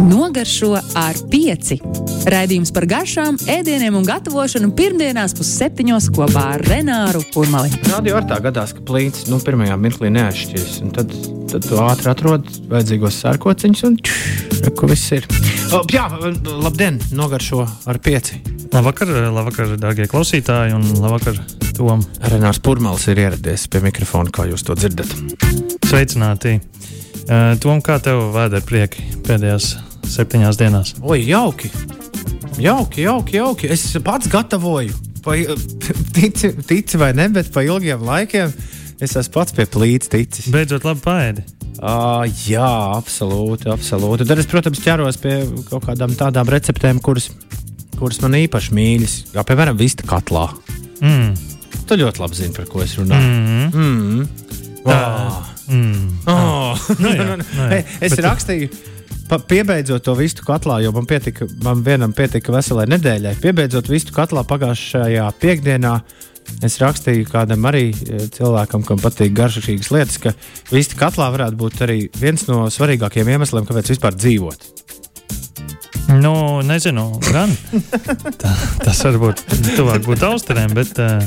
Nogaršo ar pieci. Raidījums par garšām, ēdieniem un gatavošanu pirmdienās pusseptiņos kopā ar Renāru Kurmali. Radio ar tā gadās, ka plīts nu, pirmajā mirklī neatšķiras. Tad, tad tu ātri atrod vajadzīgos sērkociņus un čš, ko viss ir. O, jā, labdien, nogaršo ar pieci. Labvakar, labvakar, darbie klausītāji, un labvakar, Tom. Renārs Pūraņš ir ieradies pie mikrofona, kā jūs to dzirdat. Sveicināti! Uh, Tom, kā tev vēdera prieki pēdējās septiņās dienās? Oi, jauki! Jauki, jauki, jauki. Es pats gatavoju. Pa, tici, tici vai ne, bet pa ilgiem laikiem es esmu pats pie plīts ticis. Beidzot, labi paēdi. Uh, jā, absolūti, absolūti. Tad es, protams, ķeros pie kaut kādām tādām receptēm, kuras, kuras man īpaši mīļas. Kā piemēram, vista katlā. Mm. Tu ļoti labi zini, par ko es runāju. Mm. Mm. Tā. Oh. Mm. Oh. Nu jā, nu jā. Hey, es Bet- rakstīju, pa, piebeidzot to vistu katlā, jo man, pietika, man vienam pietika veselai nedēļai. Piebeidzot vistu katlā pagājušajā piekdienā, es rakstīju kādam arī eh, cilvēkam, kam patīk garšīgas lietas, ka vistu katlā varētu būt arī viens no svarīgākajiem iemesliem, kāpēc vispār dzīvot. Nu, nezinu, gan. Tā, tas varbūt tuvāk būtu austerēm, bet uh,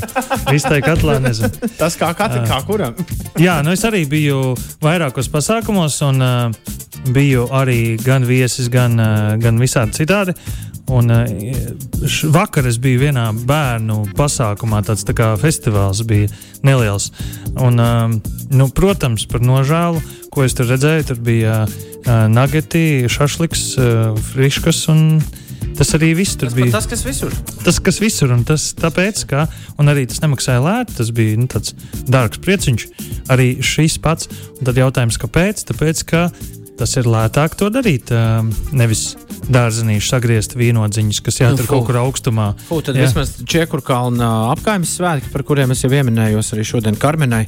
vistai katlā nezinu. Tas kā katram, kā kuram. Jā, nu es arī biju vairākos pasākumos, un uh, biju arī gan viesis, gan, uh, gan visādi citādi. Un uh, š- vakar es biju vienā bērnu pasākumā, tāds tā kā festivāls bija neliels. Un, um, nu, protams, par nožēlu, ko es tur redzēju, tur bija uh, nageti, šašliks, uh, friškas un tas arī viss tur Tas, bija. tas, kas visur. Tas, kas visur, un tas tāpēc, ka un arī tas nemaksāja lēti, tas bija nu, tāds dārgs prieciņš, arī šis pats. Un tad jautājums, kāpēc? Tāpēc, ka tas ir lētāk to darīt. ā, Nevis dārzenīši sagriezt vīnodziņus, kas jāatur Nu, kaut kur augstumā. Fū, tad Jā. Vismaz Čiekurkalna apgājumas svētki, par kuriem es jau pieminējos arī šodien Karmenai.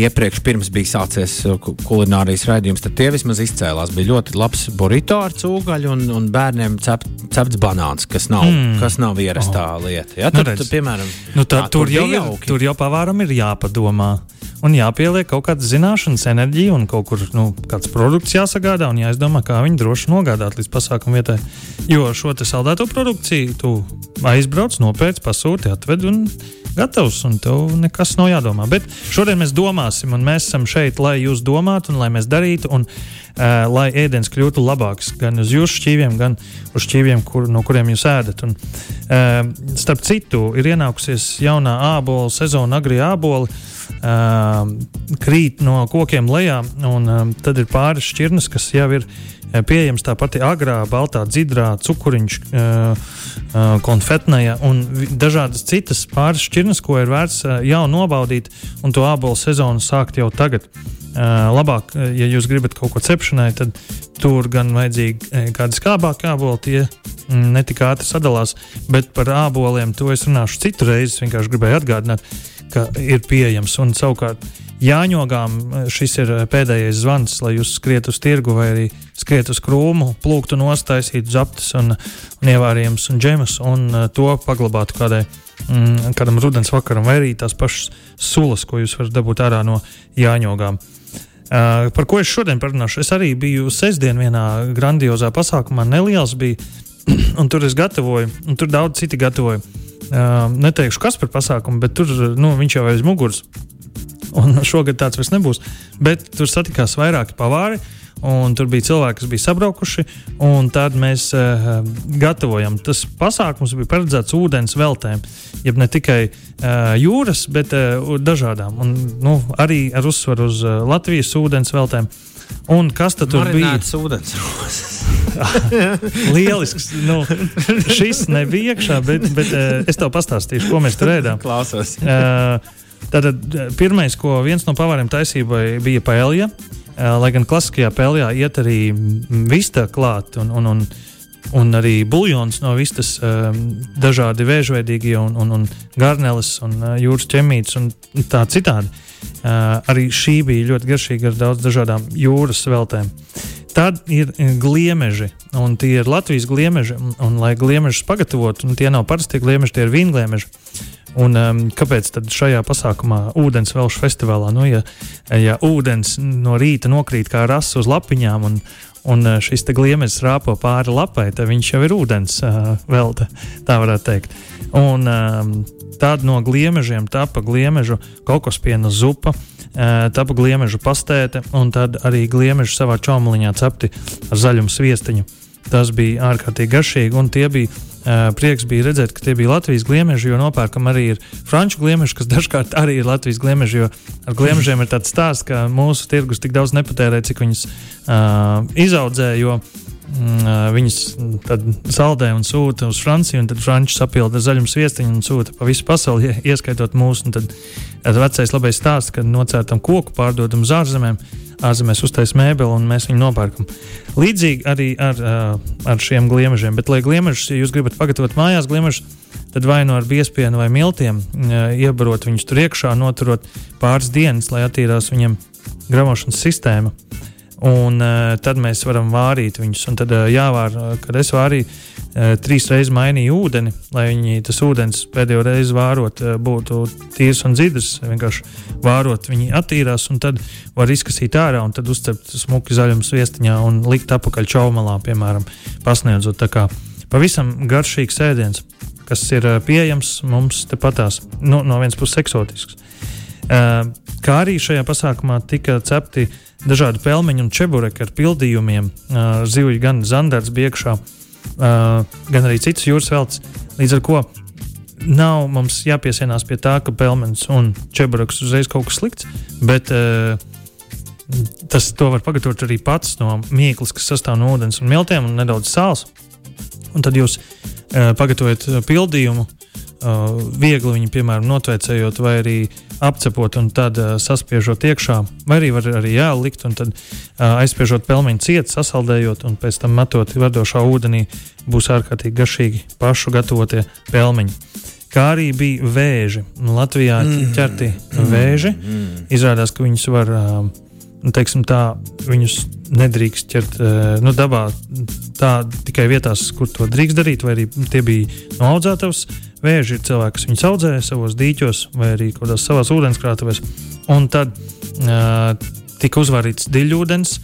Iepriekš pirms bija sācies ku- kulinārijas raidījums, tad tie vismaz izcēlās. Bija ļoti labs burrito ar cūgaļu un, un bērniem cep, cepts banāns, kas nav, Mm. kas nav ierastā oh. lieta. Ja, Nu, tad, redz. tad, piemēram, Nu, tā, tā, tur, jau bija ir, tur jau pavāram ir jāpadomā. Un jāpieliek kaut kāda zināšanas, enerģija un kaut kur nu, kāds produkts jāsagādā un jāizdomā, kā viņu droši nogādāt līdz pasākuma vietai. Jo šo saldēto produkciju tu aizbrauc, nopērc, pasūti, atved un gatavs. Un tev nekas nav jādomā. Bet šodien mēs domāsim, un mēs esam šeit, lai jūs domātu, un lai mēs darītu, un uh, lai ēdiens kļūtu labāks gan uz jūsu šķīviem, gan uz šķīviem, kur, no kuriem jūs ēdat. Un, uh, starp citu, ir ienākusies jaunā ābola sezona, agri āboli. Uh, krīt no kokiem lejā, un um, tad ir pāris šķirnes, kas jau ir pieejams tā pati agrā, baltā, dzidrā, cukuriņš, uh, uh, konfetnēja un dažādas citas pāris šķirnes, ko ir vērts uh, jau nobaudīt, un to ābolu sezonu sākt jau tagad. Labāk, ja jūs gribat kaut ko cepšanai, tad tur gan vajadzīgi kādi skābāki āboli, tie mm, netik ātri sadalās. Bet par āboliem to es runāšu citu reizi. Es vienkārši gribēju atgādināt, ka ir pieejams. Un savukārt Jāņogām šis ir pēdējais zvans, lai jūs skriet uz tirgu vai arī skriet uz krūmu, plūktu nostaisītu zaptes un, un ievārījumus un džemus un to paglabātu kādai. Mm, kādam rudens vakaram, vai arī tās pašas sulas, ko jūs varat dabūt ārā no jāņogām. Uh, par ko es šodien parunāšu? Es arī biju sestdien vienā grandiozā pasākumā, neliels bija, un tur es gatavoju, un tur daudz citi gatavoja. Uh, neteikšu, kas par pasākumu, bet tur nu, viņš jau aiz muguras. Un šogad tāds vairs nebūs. Bet tur satikās vairāki pavāri. Un tur bija cilvēki, kas bija sabraukuši, un tad mēs uh, gatavojam. Tas pasākums bija paredzēts ūdens veltēm, jeb ne tikai uh, jūras, bet uh, dažādām. Un, nu, arī ar uzsvaru uz uh, Latvijas ūdens veltēm. Un kas tad bija? Marinētas ūdens rozes. Lielisks. Nu, šis nebija iekšā, bet, bet uh, es tev pastāstīšu, ko mēs tur ēdām. Klausos. Uh, Tātad pirmais, ko viens no pavāriem taisīja, bija paēlija. Uh, lai gan klasiskajā pēlijā iet arī vista klāt un, un, un, un arī buļļons no vistas, um, dažādi vēžveidīgi un, un, un garneles un uh, jūras ķemītes un tā citādi. Uh, arī šī bija ļoti garšīga ar daudz dažādām jūras veltēm. Tad ir eh, gliemeži, un tie ir Latvijas gliemeži. Un, un lai gliemežus pagatavotu, tie nav parasti gliemeži, tie ir vīngliemeži. Un, um, kāpēc tad šajā pasākumā, ūdens velšu festivālā, nu, ja, ja ūdens no rīta nokrīt kā rasa uz lapiņām, un, un uh, šis gliemežs rāpo pāri lapai, tad viņš jau ir ūdens uh, velta, tā varētu teikt. Un um, tad no gliemežiem tapa gliemežu kokospiena zupa. Uh, tapa gliemežu pastēte, un tad arī gliemežu savā čomliņā cepti ar zaļumu sviestiņu. Tas bija ārkārtīgi garšīgi, un tie bija prieks bija redzēt, ka tie bija Latvijas gliemeži, jo nopērkam arī ir franču gliemeži, kas dažkārt arī ir Latvijas gliemeži. Jo ar gliemežiem ir tāds stāsts, ka mūsu tirgus tik daudz nepatērē, cik viņus uh, izaudzē. Jo, mm, Viņus tad saldē un sūta uz Franciju, un tad Frančija sapilda zaļumu viestiņu un sūta pa visu pasauli, ieskaitot mūsu. Tad vecais labais stāsts, kad nocērtam koku, pārdodam uz ārzemēm ārzemēs uztaisīt mēbeli un mēs viņu nopērkam. Līdzīgi arī ar, ar šiem gliemežiem. Bet, lai gliemežus, ja jūs gribat pagatavot mājās gliemežus, tad vai nu ar biespienu vai miltiem iebarot viņus tur iekšā, noturot pāris dienas, lai attīrās viņiem gramošanas sistēma. Un uh, tad mēs varam vārīt viņus. Un tad uh, jāvār, uh, kad es vārīju, uh, trīs reizes mainīju ūdeni, lai viņi tas ūdens pēdējo reizi vārot uh, būtu tīrs un dzirdams. Vienkārši vārot, viņi attīrās, un tad var izkasīt ārā, un tad uzcept smuki zaļumu viestiņā un likt apakaļ čaumalā, piemēram, pasniedzot. Tā kā pavisam garšīgs ēdiens, kas ir uh, pieejams mums tepatās, nu, no vienas puses eksotisks. Uh, kā arī šajā pasākumā tika cepti dažādi pelmeņi un čebureki ar pildījumiem. Uh, zivju gan zandarts bija iekšā, uh, gan arī citas jūras veltes. Līdz ar to nav mums jāpiesienās pie tā, ka pelmenis un čebureks uzreiz kaut kas slikts, bet tas to var pagatavot arī pats no mīklas, kas sastāv no ūdens un miltiem un nedaudz sāls. Un tad jūs pagatavojat pildījumu, uh, viegli viņu, piemēram, notveicējot vai arī apcepot un tad uh, saspiežot iekšā, vai arī var arī jēlu likt un tad uh, aizspiežot pelmeņu cietu, sasaldējot un pēc tam metot vadošā ūdenī, būs ārkārtīgi garšīgi pašu gatavotie pelmeņi. Kā arī bija vēži. Latvijā mm. ķerti mm. vēži. Mm. Izrādās, ka viņus var uh, nu, teiksim, tā, viņus nedrīkst ķert nu, dabā, tā tikai vietās, kur to drīkst darīt, vai arī tie bija no audzētavas. Vēži ir cilvēki, kas viņus audzē savos dīķos vai arī kaut kādās savās ūdenskrātuvēs. Un tad uh, tika uzvārīts diļūdens.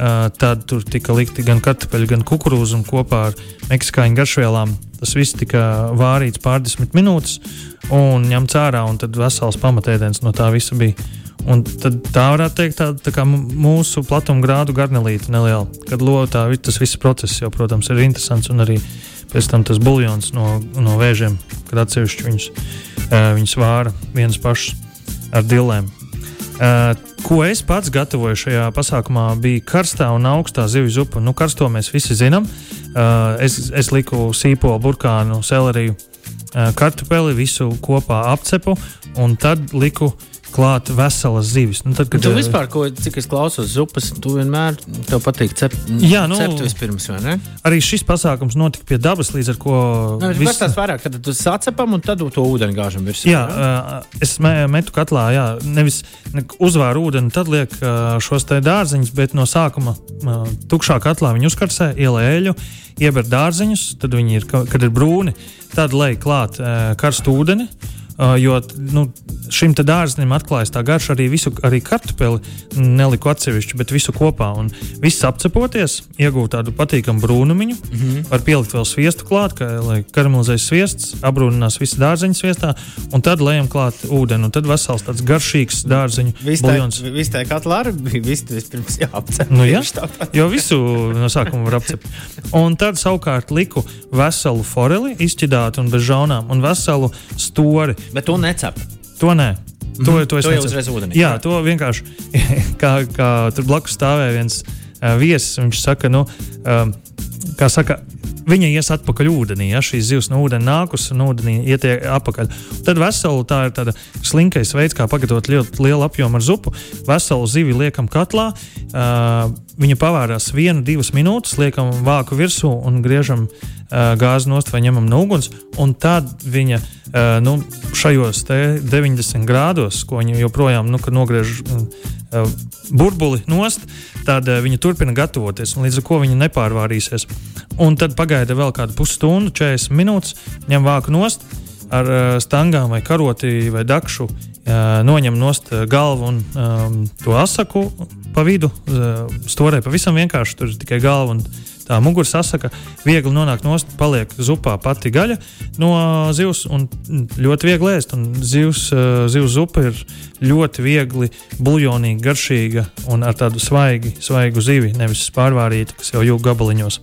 Uh, tad tur tika likti gan kartupeļi, gan kukurūza un kopā ar meksikāņu garšvielām. Tas viss tika vārīts pārdesmit minūtes un ņemts ārā, un tad vesels pamatēdiens no tā visa bija. Un tā varētu teikt, tā, tā kā mūsu platuma grādu garnelīte neliela. Kad lotā tas viss process jau, protams, ir interesants un arī pēc tam tas buļļons no, no vēžiem, kad atsevišķi viņus, uh, viņus vāra viens pašs ar dilēm. Uh, ko es pats gatavoju šajā pasākumā, bija karstā un augstā zivju zupa. Nu, karsto mēs visi zinām. Uh, es, es liku sīpolu, burkānu, seleriju, kartupeli, visu kopā apcepu un tad liku uh, klāt veselas zivis. Nu, tad, kad, tu vispār, ko, cik es klausos zupas, tu vienmēr tev patīk cept, jā, nu, cept vispirms, vai ne? Arī šis pasākums notika pie dabas, līdz ar ko. Nu, vis... tas vairāk, kad tu sacepam un tad to ūdeni gāžam virsū. Jā, uh, es metu katlā, jā, nevis uzvāru ūdeni, tad liek uh, šos te dārziņus, bet no sākuma tukšā katlā viņi uzkarsē, ielē eļu, ieber dārziņus, tad viņi ir, kad ir brūni, tad lej klāt karstu ūdeni. Jo nu, šim dārznim atklājas tā garša arī visu, arī kartupeli neliku atsevišķi, bet visu kopā. Un viss apcepoties, iegūt tādu patīkamu brūnumiņu. Mm -hmm. Var pielikt vēl sviestu klāt, ka, lai karamelizēs sviests, apbrūninās visu dārzeņu sviestā, un tad lejam klāt ūdeni. Un tad vesels tāds garšīgs dārzeņu buļļons. Viss tā kā lāra bija, viss vispirms jāapcep. Nu, jā, jo visu no sākuma var apcept. Un tad savukārt liku veselu foreli izķidātu un bez žaunām, un veselu stori. Bet to necep. To nē. To, mm -hmm. to, to jau uzreiz ūdenī. Jā, to vienkārši kā, kā tur blakus stāvēja viens uh, viesis. Viņš saka, nu, um, kā saka, viņa ies atpakaļ ūdenī. Ja šīs zivs no ūdens nākus un ūdenī iet atpakaļ. Tad veselu tā ir tāda slinkais veids, kā pagatavot ļoti lielu apjomu ar zupu. Veselu zivi liekam katlā. Uh, viņa pavārās vienu, divas minūtes, liekam vāku virsū un griežam gāzi nost vai ņemam no uguns. Un tad viņa viņa Uh, nu, šajos 90 grādos, ko viņi joprojām nu, nogriež uh, burbuli nost, tad uh, viņi turpina gatavoties, līdz ar to viņi nepārvārīsies. Un tad pagaida vēl kādu pusstundu, 40 minūtes, ņem vāku nost ar uh, stangām vai karoti vai dakšu. noņem nost galvu un um, to asaku pa vidu, stūrē pavisam vienkārši, tur ir tikai galva un tā muguras asaka, viegli nonāk nost, paliek zupā pati gaļa no zivs un ļoti viegli ēst. Un zivs, zivs zupa ir ļoti viegli, buljonīga, garšīga un ar tādu svaigi, svaigu zivi, nevis pārvārīta, kas jau jūg gabaliņos.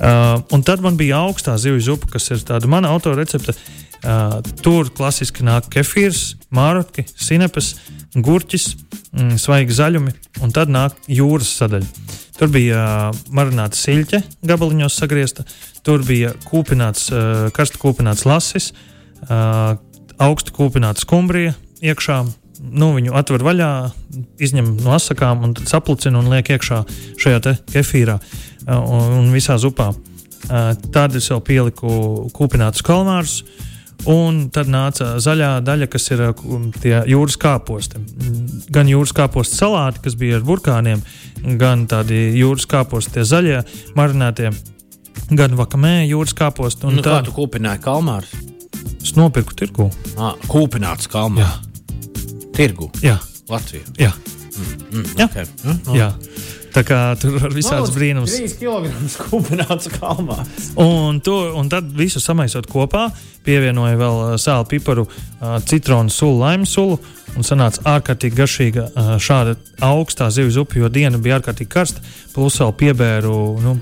Uh, un tad man bija augstā zivju zupa, kas ir tāda mana autorecepte. Uh, tur klasiski nāk kefīrs, mārotki, sinepes, gurķis, mm, svaigi zaļumi, un tad nāk jūras sadaļa. Tur bija uh, marināta siļķe, gabaliņos sagriezta, tur bija kūpināts, uh, karsta kūpināts lasis, uh, augstu kūpināta skumbrija iekšā. Nu, viņu atver vaļā, izņem no asakām, un tad saplucina un liek iekšā šajā kefīrā un, un visā zupā. Tad es vēl pieliku kūpinātus kalmārus, uh, Un tad nāca zaļā daļa, kas ir tie jūras kāposti. Gan jūras kāpostu salāti, kas bija ar burkāniem, gan tādi jūras kāposti, tie zaļie marinētie, gan vakamē jūras kāposti. Nu, tā, kā tu kūpināji kalmārus? Es nopirku tirgu. Ah, kūpināts kalmārs. Tirgu. Jā. Latvijā. Jā. Mm, mm, Jā. Okay. Mm, mm. Jā. Tā kā tur var visādas brīnums. 3 kg kūpināts kalmā. Un, to, un tad visu samaisot kopā, pievienoja vēl sāli, piparu, citronu sulu, laimu sulu. Un sanāca ārkārtīgi garšīga šāda augstā zivju zupa, jo diena bija ārkārtīgi karsta. Plus vēl piebēru nu,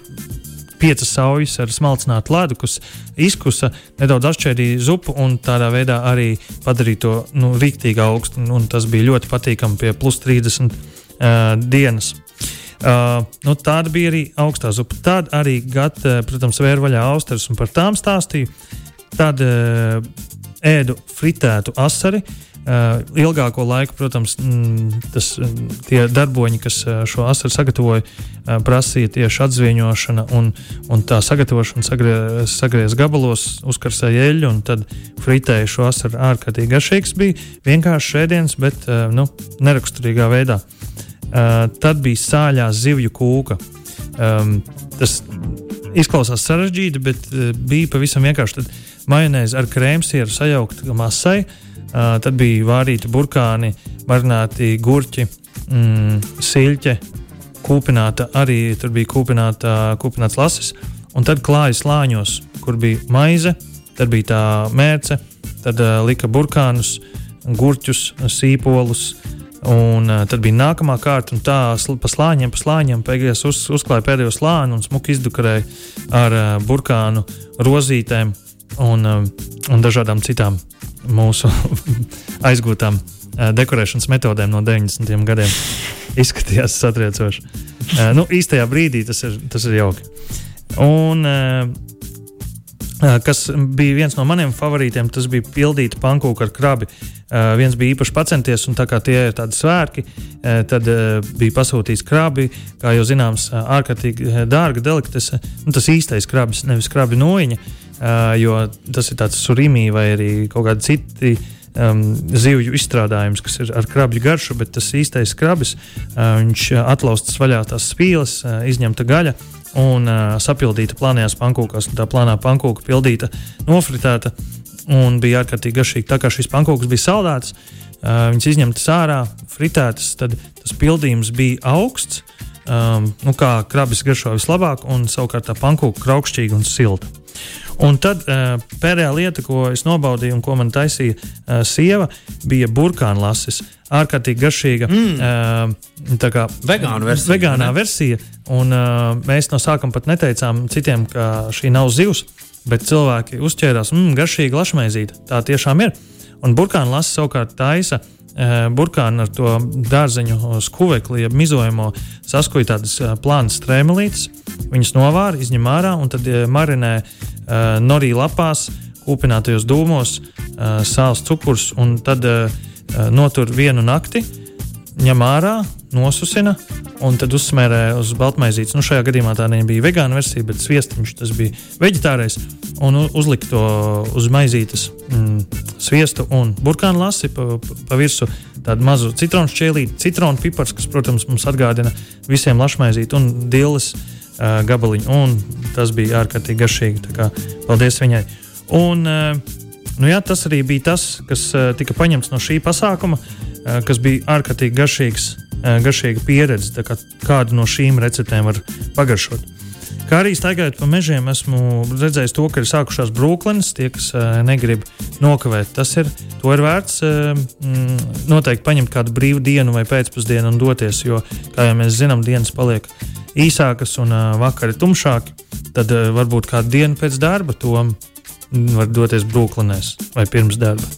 piecas saujas ar smalcinātu ledu, kas izkusa, nedaudz atšķēdīja zupu un tādā veidā arī padarīja to nu, rīktīgi augstu. Un tas bija ļoti patīkami pie plus 30 uh, dienas. Uh, nu, tāda bija arī augstā zupa. Tad arī, gat, uh, protams, vēra vaļā austeres un par tām stāstīju. Tad uh, ēdu fritētu asari. Uh, ilgāko laiku, protams, mm, tas, tie darboņi, kas uh, šo asaru sagatavoja, uh, prasīja tieši atzvieņošana un, un tā sagatavošana sagriez, sagriez gabalos, uzkarsēja eļļu un tad fritēja šo asaru ārkārtīgi garšīgs. Bija vienkārši ēdiens, bet uh, nu, neraksturīgā veidā. Uh, Uh, tad bija sāļā zivju kūka. Um, tas izklausās sarežģīti, bet uh, bija pavisam vienkārši. Tad majonēzi ar krēmsieru sajaukta masai, uh, tad bija vārīti burkāni, marināti gurķi, mm, siļķe, kūpināta arī tur bija kūpināta, kūpināts lasis, un tad klāja slāņos, kur bija maize, tad bija tā mērce, tad uh, lika burkānus, gurķus, sīpolus. Uh, Un uh, tad bija nākamā kārta, un tā pa slāņiem, pa slāņiem beigās uz, uzklāja pēdējo slāni un smuki izdukarēja ar uh, burkānu rozītēm un, uh, un dažādām citām mūsu aizgūtām uh, dekorēšanas metodēm no 90. gadiem. Izskatījās satriecoši. Uh, nu, īstajā brīdī tas ir, tas ir jauki. Un, uh, kas bija viens no maniem favorītiem, tas bija pildīta pankūka ar krabi. Uh, viens bija īpaši pacenties, un tā kā tie ir tādi svētki, uh, tad uh, bija pasūtīts krabi. Kā jau zināms, ārkārtīgi dārga delikatese. Nu, tas īstais krabs, nevis krabi noiņa, jo tas ir tāds surīmī vai arī kaut kādi citi. Um, zivju izstrādājums, kas ir ar krabju garšu, bet tas īstais krabis, uh, viņš atlaustas vaļā tās spīles, uh, izņemta gaļa, uh, un uh, sapildīta plānajās pankūkās. Tā plānā pankūka pildīta, nofritēta un bija ārkārtīgi garšīga. Tā kā šīs pankūkas bija saldētas, uh, viņas izņemtas ārā, fritētas, tad tas pildījums bija augsts. Um, nu, kā krabis garšo vislabāk, un savukārt tā pankūka kraukšķīga un silta. Un tad uh, pēdējā lieta, ko es nobaudīju un ko man taisīja uh, sieva, bija burkāna lasis. Ārkārtīgi garšīga. Mm. Uh, tā kā vegāna versija. Vegānā ne? versija. Un, uh, mēs no sākuma pat neteicām citiem, ka šī nav zivs, bet cilvēki uzķērās, mmm, garšīga lašmaizīte. Tā tiešām ir. Un burkāna lasis savukārt taisa burkānu ar to dārzeņu skuvekli, jeb mizojamo, saskuja tādas plānas strēmelītes. Viņas novāra, izņem ārā un tad marinē norī lapās, kūpinātajos dūmos, sāls cukurs un tad notur vienu nakti, ņem ārā, nosusina un tad uzsmērē uz baltmaizītes. Nu, šajā gadījumā tā nebija vegāna versija, bet sviestiņš tas bija veģetārais. Un uzlika to uz maizītes mm, sviestu un burkānu lasi pa, pa, pa virsmu. Tādu mazu citronu šķēlīti, citronu pipars, kas, protams, mums atgādina visiem lašmaizīti un dilles. Uh, gabaliņu, un tas bija ārkārtīgi garšīgi. Paldies viņai! Un, uh, Nu, jā, tas arī bija tas, kas uh, tika paņemts no šī pasākuma, uh, kas bija ārkārtīgi garšīgs, uh, garšīga pieredze. Kā kādu no šīm receptēm var pagaršot. Kā arī staigājot pa mežiem, esmu redzējis to, ka ir sākušās brūklines. Tie, kas uh, negrib nokavēt, tas ir, ir vērts mm, noteikti paņemt kādu brīvu dienu vai pēcpusdienu un doties. Jo, kā jau mēs zinām, dienas paliek īsākas un vakari tumšāki. Tad varbūt kādu dienu pēc darba to var doties brūklinēs vai pirms darba.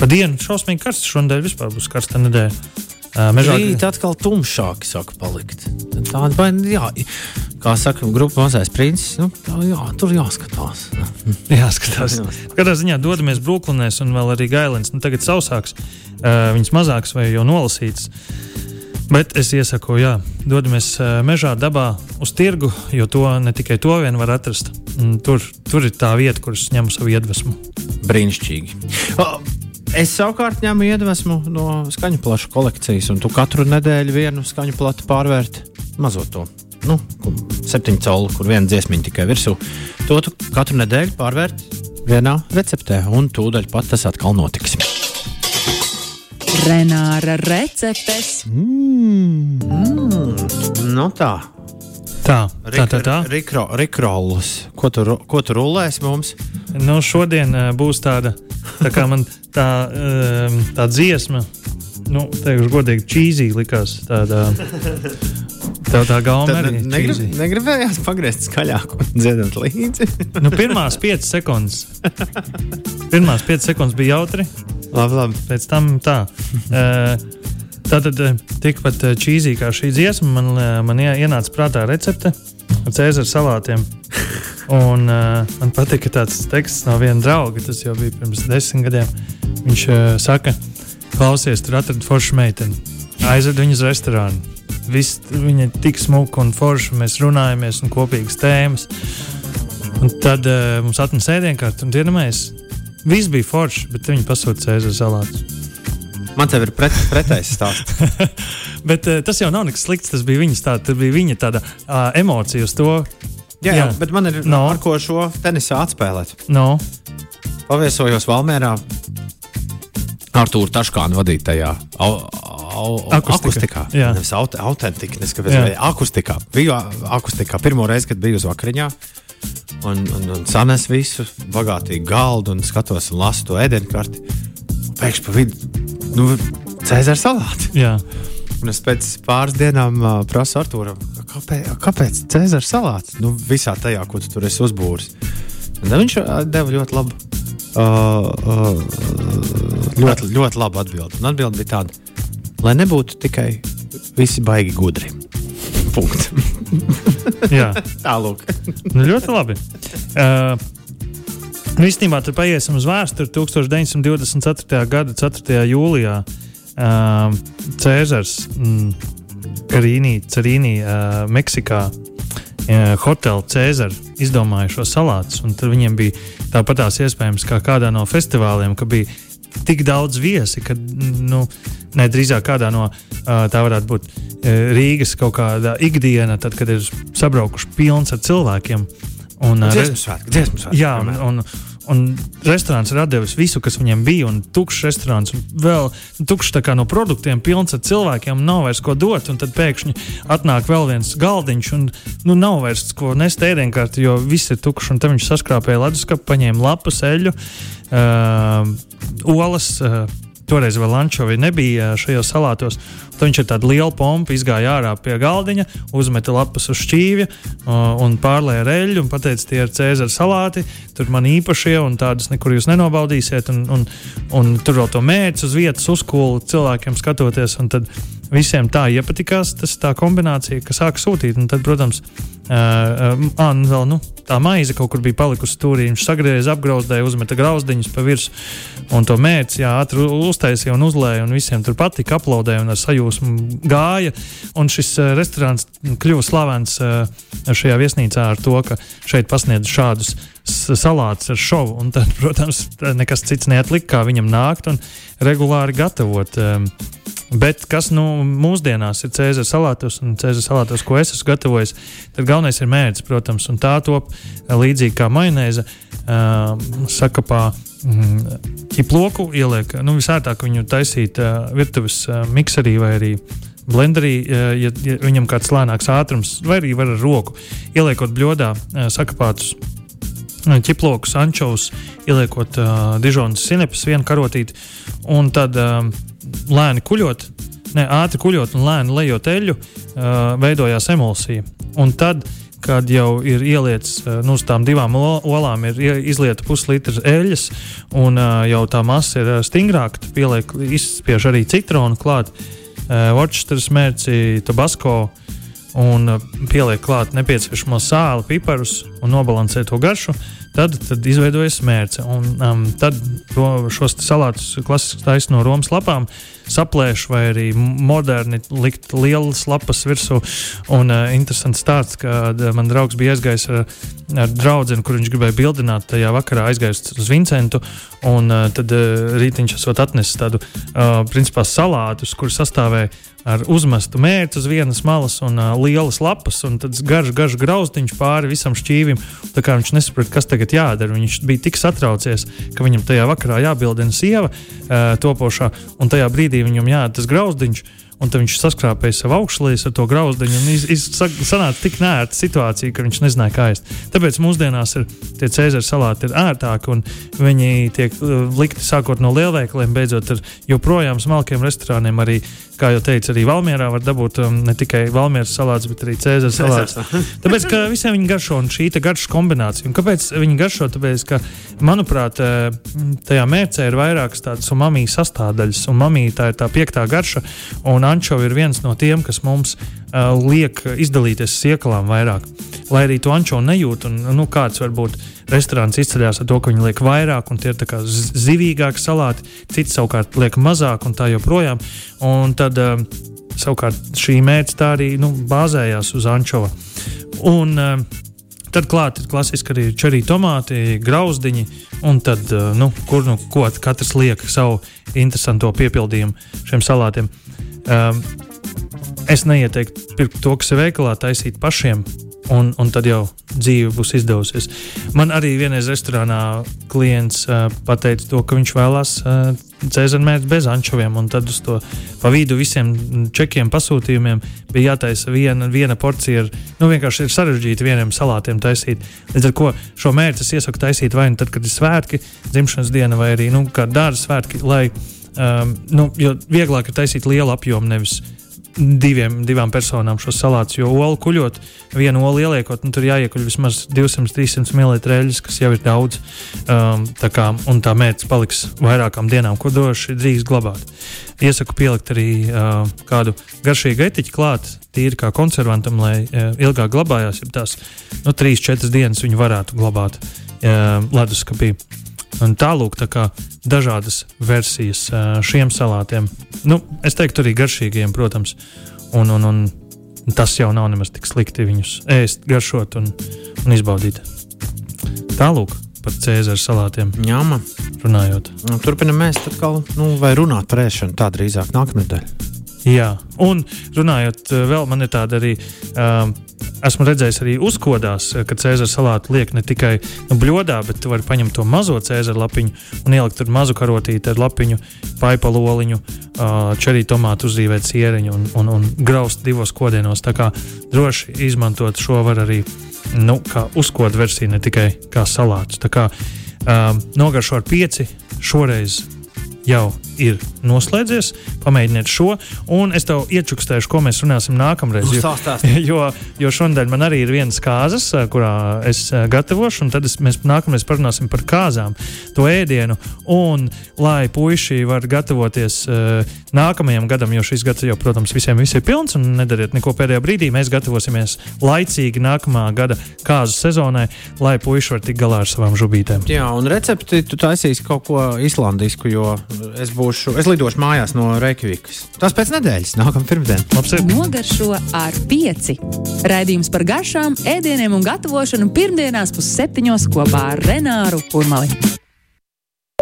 Pa dienu šausmīgi karsts šodien vispār būs karsta nedēļa. Mežā rīt atkal tumšāki saka palikt. Tāda baina, jā, kā saka, grupa mazais princis, nu, tā, jā, tur jāskatās. jāskatās. Katrā ziņā dodamies Brooklynēs un vēl arī Gailins. Nu, tagad sausāks, viņas mazāks vai jau nolasīts. Bet es iesaku, jā, dodamies mežā, dabā, uz tirgu, jo to ne tikai to vien var atrast. Tur, tur ir tā vieta, kur es ņemu savu iedvesmu. Brīnišķīgi. Oh. Es savukārt ņemu iedvesmu no skaņu plašu kolekcijas, un tu katru nedēļu vienu skaņu platu pārvērti mazo to. Nu, septiņu colu, kur viena dziesmiņa tikai virsū. To tu katru nedēļu pārvērti vienā receptē, un tūdaļ pat tas atkal notiks. Renāra receptes. Mm. Mm. No tā. Tā, tā, tā. tā. Rikrolus. Ko tu, ko tu rulēsi mums? Nu, šodien uh, būs tāda, tā kā man tā, uh, tā dziesma, nu, teikšu godīgi, čīzī likās. Tāda, Tev tā gala arī negrib, negribējās pagriezt skaļāk un dziedāt līdzi. nu, pirmās piecas sekundes. Pirmās piecas sekundes bija jautri. Labi, labi. Pēc tam tā. Uh, Tātad eh, tikpat eh, čīzī kā šī dziesma, man, eh, man ienāca prātā recepte ar cēzara salātiem. Un, uh, man patika tāds teksts no viena drauga, tas jau bija pirms desmit gadiem. Viņš uh, saka, klausies, tur atradu foršu meiteni, aizved viņu uz restorānu. Viss, viņa ir tik smuka un forša, mēs runājamies un kopīgas tēmas. Un tad uh, mums atnesa ēdienkārta un dienamais. Viss bija forši, bet viņi pasūta cēzara salātus. Man te ir pret, pretējs stāsts. bet uh, tas jau nav nekas slikts. Tas bija viņas tāda, tas bija viņa tāda uh, emocija uz to. Jā, jā, bet man ir no. ar ko šo tenisā atspēlēt. No. Paviesojos Valmērā ar Tūru Taškānu vadītajā. Akustikā. akustikā. Jā, nevis aut autentika, neskaidrs, akustikā. Biju akustikā pirmo reizi, kad biju uz vakariņā. Un, un, un sanes visu bagātīgu galdu un skatos un lasu to ēdienkarti. Pēkšņi pa vidu nu, Cēzara salāti. Jā. Un es pēc pāris dienām uh, prasu Arthūram, kāpēc, kāpēc Cēzara salāts? Nu, visā tajā, ko tu tur esi uzbūris. Un viņš deva ļoti labu, uh, uh, ļoti, ļoti labu atbildi. Un atbildi bija tāda, lai nebūtu tikai visi baigi gudri. Punkts. Jā, tālāk. nu, ļoti labi. Uh, īstenībā tur paiesim uz vēsturi 1924. gada 4. jūlijā. Uh, Cēzars mm, Karīnī, Cerīnī, uh, Meksikā. Hotela Cēzara izdomāja šo salātu, tad viņiem bija tāpatās iespējams kā kādā no festivāliem, ka bija tik daudz viesi, ka, nu, ne drīzāk kādā no tā varētu būt Rīgas kaut kāda ikdiena, tad, kad ir sabraukuši pilns ar cilvēkiem. Un, dziesmu svētki, dziesmu svētki. Jā, un, un, un restorāns ir devis visu, kas viņam bija, un tukšs restorāns, un vēl tukšs no produktiem, pilns ar cilvēkiem, nav vairs ko dot. Tad pēkšņi atnāk vēl viens galdiņš, un nu, nav vairs ko nest ēdienkārt, jo viss ir tukšs. Tad viņš saskrāpēja leduskapu, paņēma lapas, eļļu, uh, olas. Uh, Toreiz vēl ančovi nebija šajos salātos. Tad viņš ar tādu lielu pompu izgāja ārā pie galdiņa, uzmeta lapas uz šķīvja un pārlēja reļļu un teica, tie ir cēzara salāti. Tur man īpašie un tādas nekur jūs nenobaudīsiet. Un, un, un tur vēl to mērķi uz vietas uzkūlu cilvēkiem skatoties. Tad visiem tā iepatikās tas, tā kombinācija, ka sāka sūtīt. Un tad, protams, uh, uh, vēl, nu, tā maize kaut kur bija palikusi stūrī. Viņš sagriezās, apgrauzdēja, uzmeta grauzdiņus pa virsmu. Un to mērķi ātri uztaisīja un uzlēja. Un visiem tur patika, aplaudēja un ar sajūsmu gāja. Un šis uh, restorāns kļuva slavens uh, šajā viesnīcā ar to, ka šeit pasniedz šādus salātus ar šovu. Un tad, protams, nekas cits neatlika, kā viņam nākt un regulāri gatavot. Bet kas nu, mūsdienās ir Cēzara salātos un Cēzara salātos, ko es esmu gatavojis, tad galvenais ir mērķis, protams, un tā top līdzīgi kā majonēze uh, sakapā. Mm, ķiploku ieliek, nu, visērtāk viņu taisīt uh, virtuves uh, mikserī vai arī blenderī, uh, ja, ja viņam kāds lēnāks ātrums, vai arī var ar roku ieliekot bļodā uh, sakapātus ķiplokus, ančovus, ieliekot uh, dižonas sinepes, vienu karotīti, un tad uh, lēni kuļot, ne ātri kuļot un lēni lejot eļļu, veidojās emulsija. Un tad, kad jau ir ielietas uh, nu, uz tām divām olām, ir izlieta puslitrs eļļas, un jau tā masa ir stingrāka, tad pieliek, izspiež arī citronu klāt, uh, Worcesteras mērci, tabasko. Un pieliek klāt nepieciešamo sāli, piparus un nobalansē to garšu. Uh, Tad, tad izveidojas mērce. Un, um, tad ro, šos salātus klasiski taisa no Romas lapām, saplēš vai arī moderni likt lielas lapas virsū. Un uh, interesants stāsts, kad uh, man draugs bija aizgājis ar, ar draugu, kur viņš gribēja bildināt tajā vakarā, aizgājis uz Vincentu. Un uh, tad uh, rītiņš esot atnesis tādu uh, principā salātus, kur sastāvēja ar uzmestu mērķi uz vienas malas un uh, lielas lapas, un tad garš, garš grauzdiņš pāri visam šķīvim. Tā kā viņš nesaprata, kas tagad jādara. Viņš bija tik satraucies, ka viņam tajā vakarā jābildina sieva uh, topošā, un tajā brīdī viņam jādara tas grauzdiņš. Un viņš saskrāpēja savu augšlīnu ar to grauzdiņu. Iz, sanāca tik nērta situācija, ka viņš nezināja, kā ēst. Tāpēc mūsdienās ir tie cēzara salāti ir ērtāki un viņi tiek likti sākot no lielveikaliem, beidzot ar joprojām smalkiem restorāniem. Arī kā jau teicu, arī Valmjerā var dabūt um, ne tikai Valmjeras salātus, bet arī Cēzara salātus. Tāpēc, ka visiem viņi garšo un šī garšas kombinācija. Un kāpēc viņi garšo? Tāpēc, ka, manuprāt, eh, tajā mērcē ir vairākas tādas umami sastāvdaļas, un mamī tā ir tā piektā garša, un ančovi ir viens no tiem, kas mums uh, liek izdalīties siekalām vairāk. Lai arī to ančovu nejūt, un nu, kāds var būt restorāns izceļas ar to, ka viņi liek vairāk, un tie ir zivīgāki salāti, citi savukārt liek mazāk, un tā joprojām. Un tad um, savukārt šī mērķa tā arī nu, bāzējās uz ančova. Un, um, Tad klāt ir klasiski arī čerī tomāti, grauzdiņi, un tad, uh, nu, kur nu ko katrs liek savu interesanto piepildījumu šiem salātiem. Um, es neieteiktu pirkt to, kas ir veikalā, taisīt pašiem un, un tad jau dzīve būs izdevusies. Man arī vienreiz restorānā klients uh, pateica to, ka viņš vēlās uh, cēzarmērķi bez ančoviem, tad uz to pa vidu visiem čekiem pasūtījumiem bija jātaisa viena, viena porcija. Ar, nu, vienkārši ir sarežģīti vieniem salātiem taisīt. Līdz ar to šo mērķi es iesaku taisīt vai nu tad, kad ir svētki, dzimšanas diena, vai arī nu, dārza svētki, lai um, nu, vieglāk ir taisīt lielu apjomu, nevis diviem, divām personām šos salātus. Jo olu kuļot, vienu olu ieliekot, nu, tur jāiekuļ vismaz 200-300 ml eļļas, kas jau ir daudz. Um, tā kā, un tā mērķis paliks vairākām dienām, ko droši drīkst glabāt. Iesaku pielikt arī uh, kādu garšīgu etiķu klāt, tīri kā konservantam, lai uh, ilgāk glabājās. Ja tās nu, 3-4 dienas viņi varētu glabāt uh, leduskapī. Un tālūk, tā kā dažādas versijas šiem salātiem. Nu, es teiktu, arī garšīgiem, protams. Un, un, un tas jau nav nemaz tik slikti viņus ēst, garšot un, un izbaudīt. Tālūk par Cēzara salātiem. Ņēma. Runājot. Nu, turpinam mēs atkal, nu, vai runāt par ēšanu tā drīzāk nākamnedēļ. Jā, un runājot vēl, man ir tāda arī. Um, esmu redzējis arī uzkodās, ka cēzara salātu liek ne tikai nu, bļodā, bet tu vari paņemt to mazo cēzara lapiņu un ielikt tur mazu karotīti ar lapiņu, paipaloliņu, čerī tomātu uzzīvēt sieriņu un, un, un graust divos kodienos. Tā kā droši izmantot šo var arī nu, kā uzkodu versiju, ne tikai kā salātus. Tā kā um, nogaršo ar pieci šoreiz jau ir noslēdzies. Pamēģiniet šo, un es tev iečukstēšu, ko mēs runāsim nākamreiz. Jo, jo, jo šodien man arī ir viens kāzas, kurā es gatavošu, un tad es, mēs nākamreiz parunāsim par kāzām, to ēdienu. Un lai puiši var gatavoties uh, nākamajam gadam, jo šis gads jau, protams, visiem visi ir pilns, un nedariet neko pēdējā brīdī, mēs gatavosimies laicīgi nākamā gada kāzu sezonai, lai puiši var tikt galā ar savām žubītēm. Jā, un recepti tu taisīsi kaut ko islandisku, jo es būšu, es lidošu mājās no Reikjavikas. Tas pēc nedēļas, nākamā pirmdiena. Nogaršo ar pieci. Raidījums par garšām, ēdieniem un gatavošanu pirmdienās pusseptiņos kopā ar Renāru Urmali.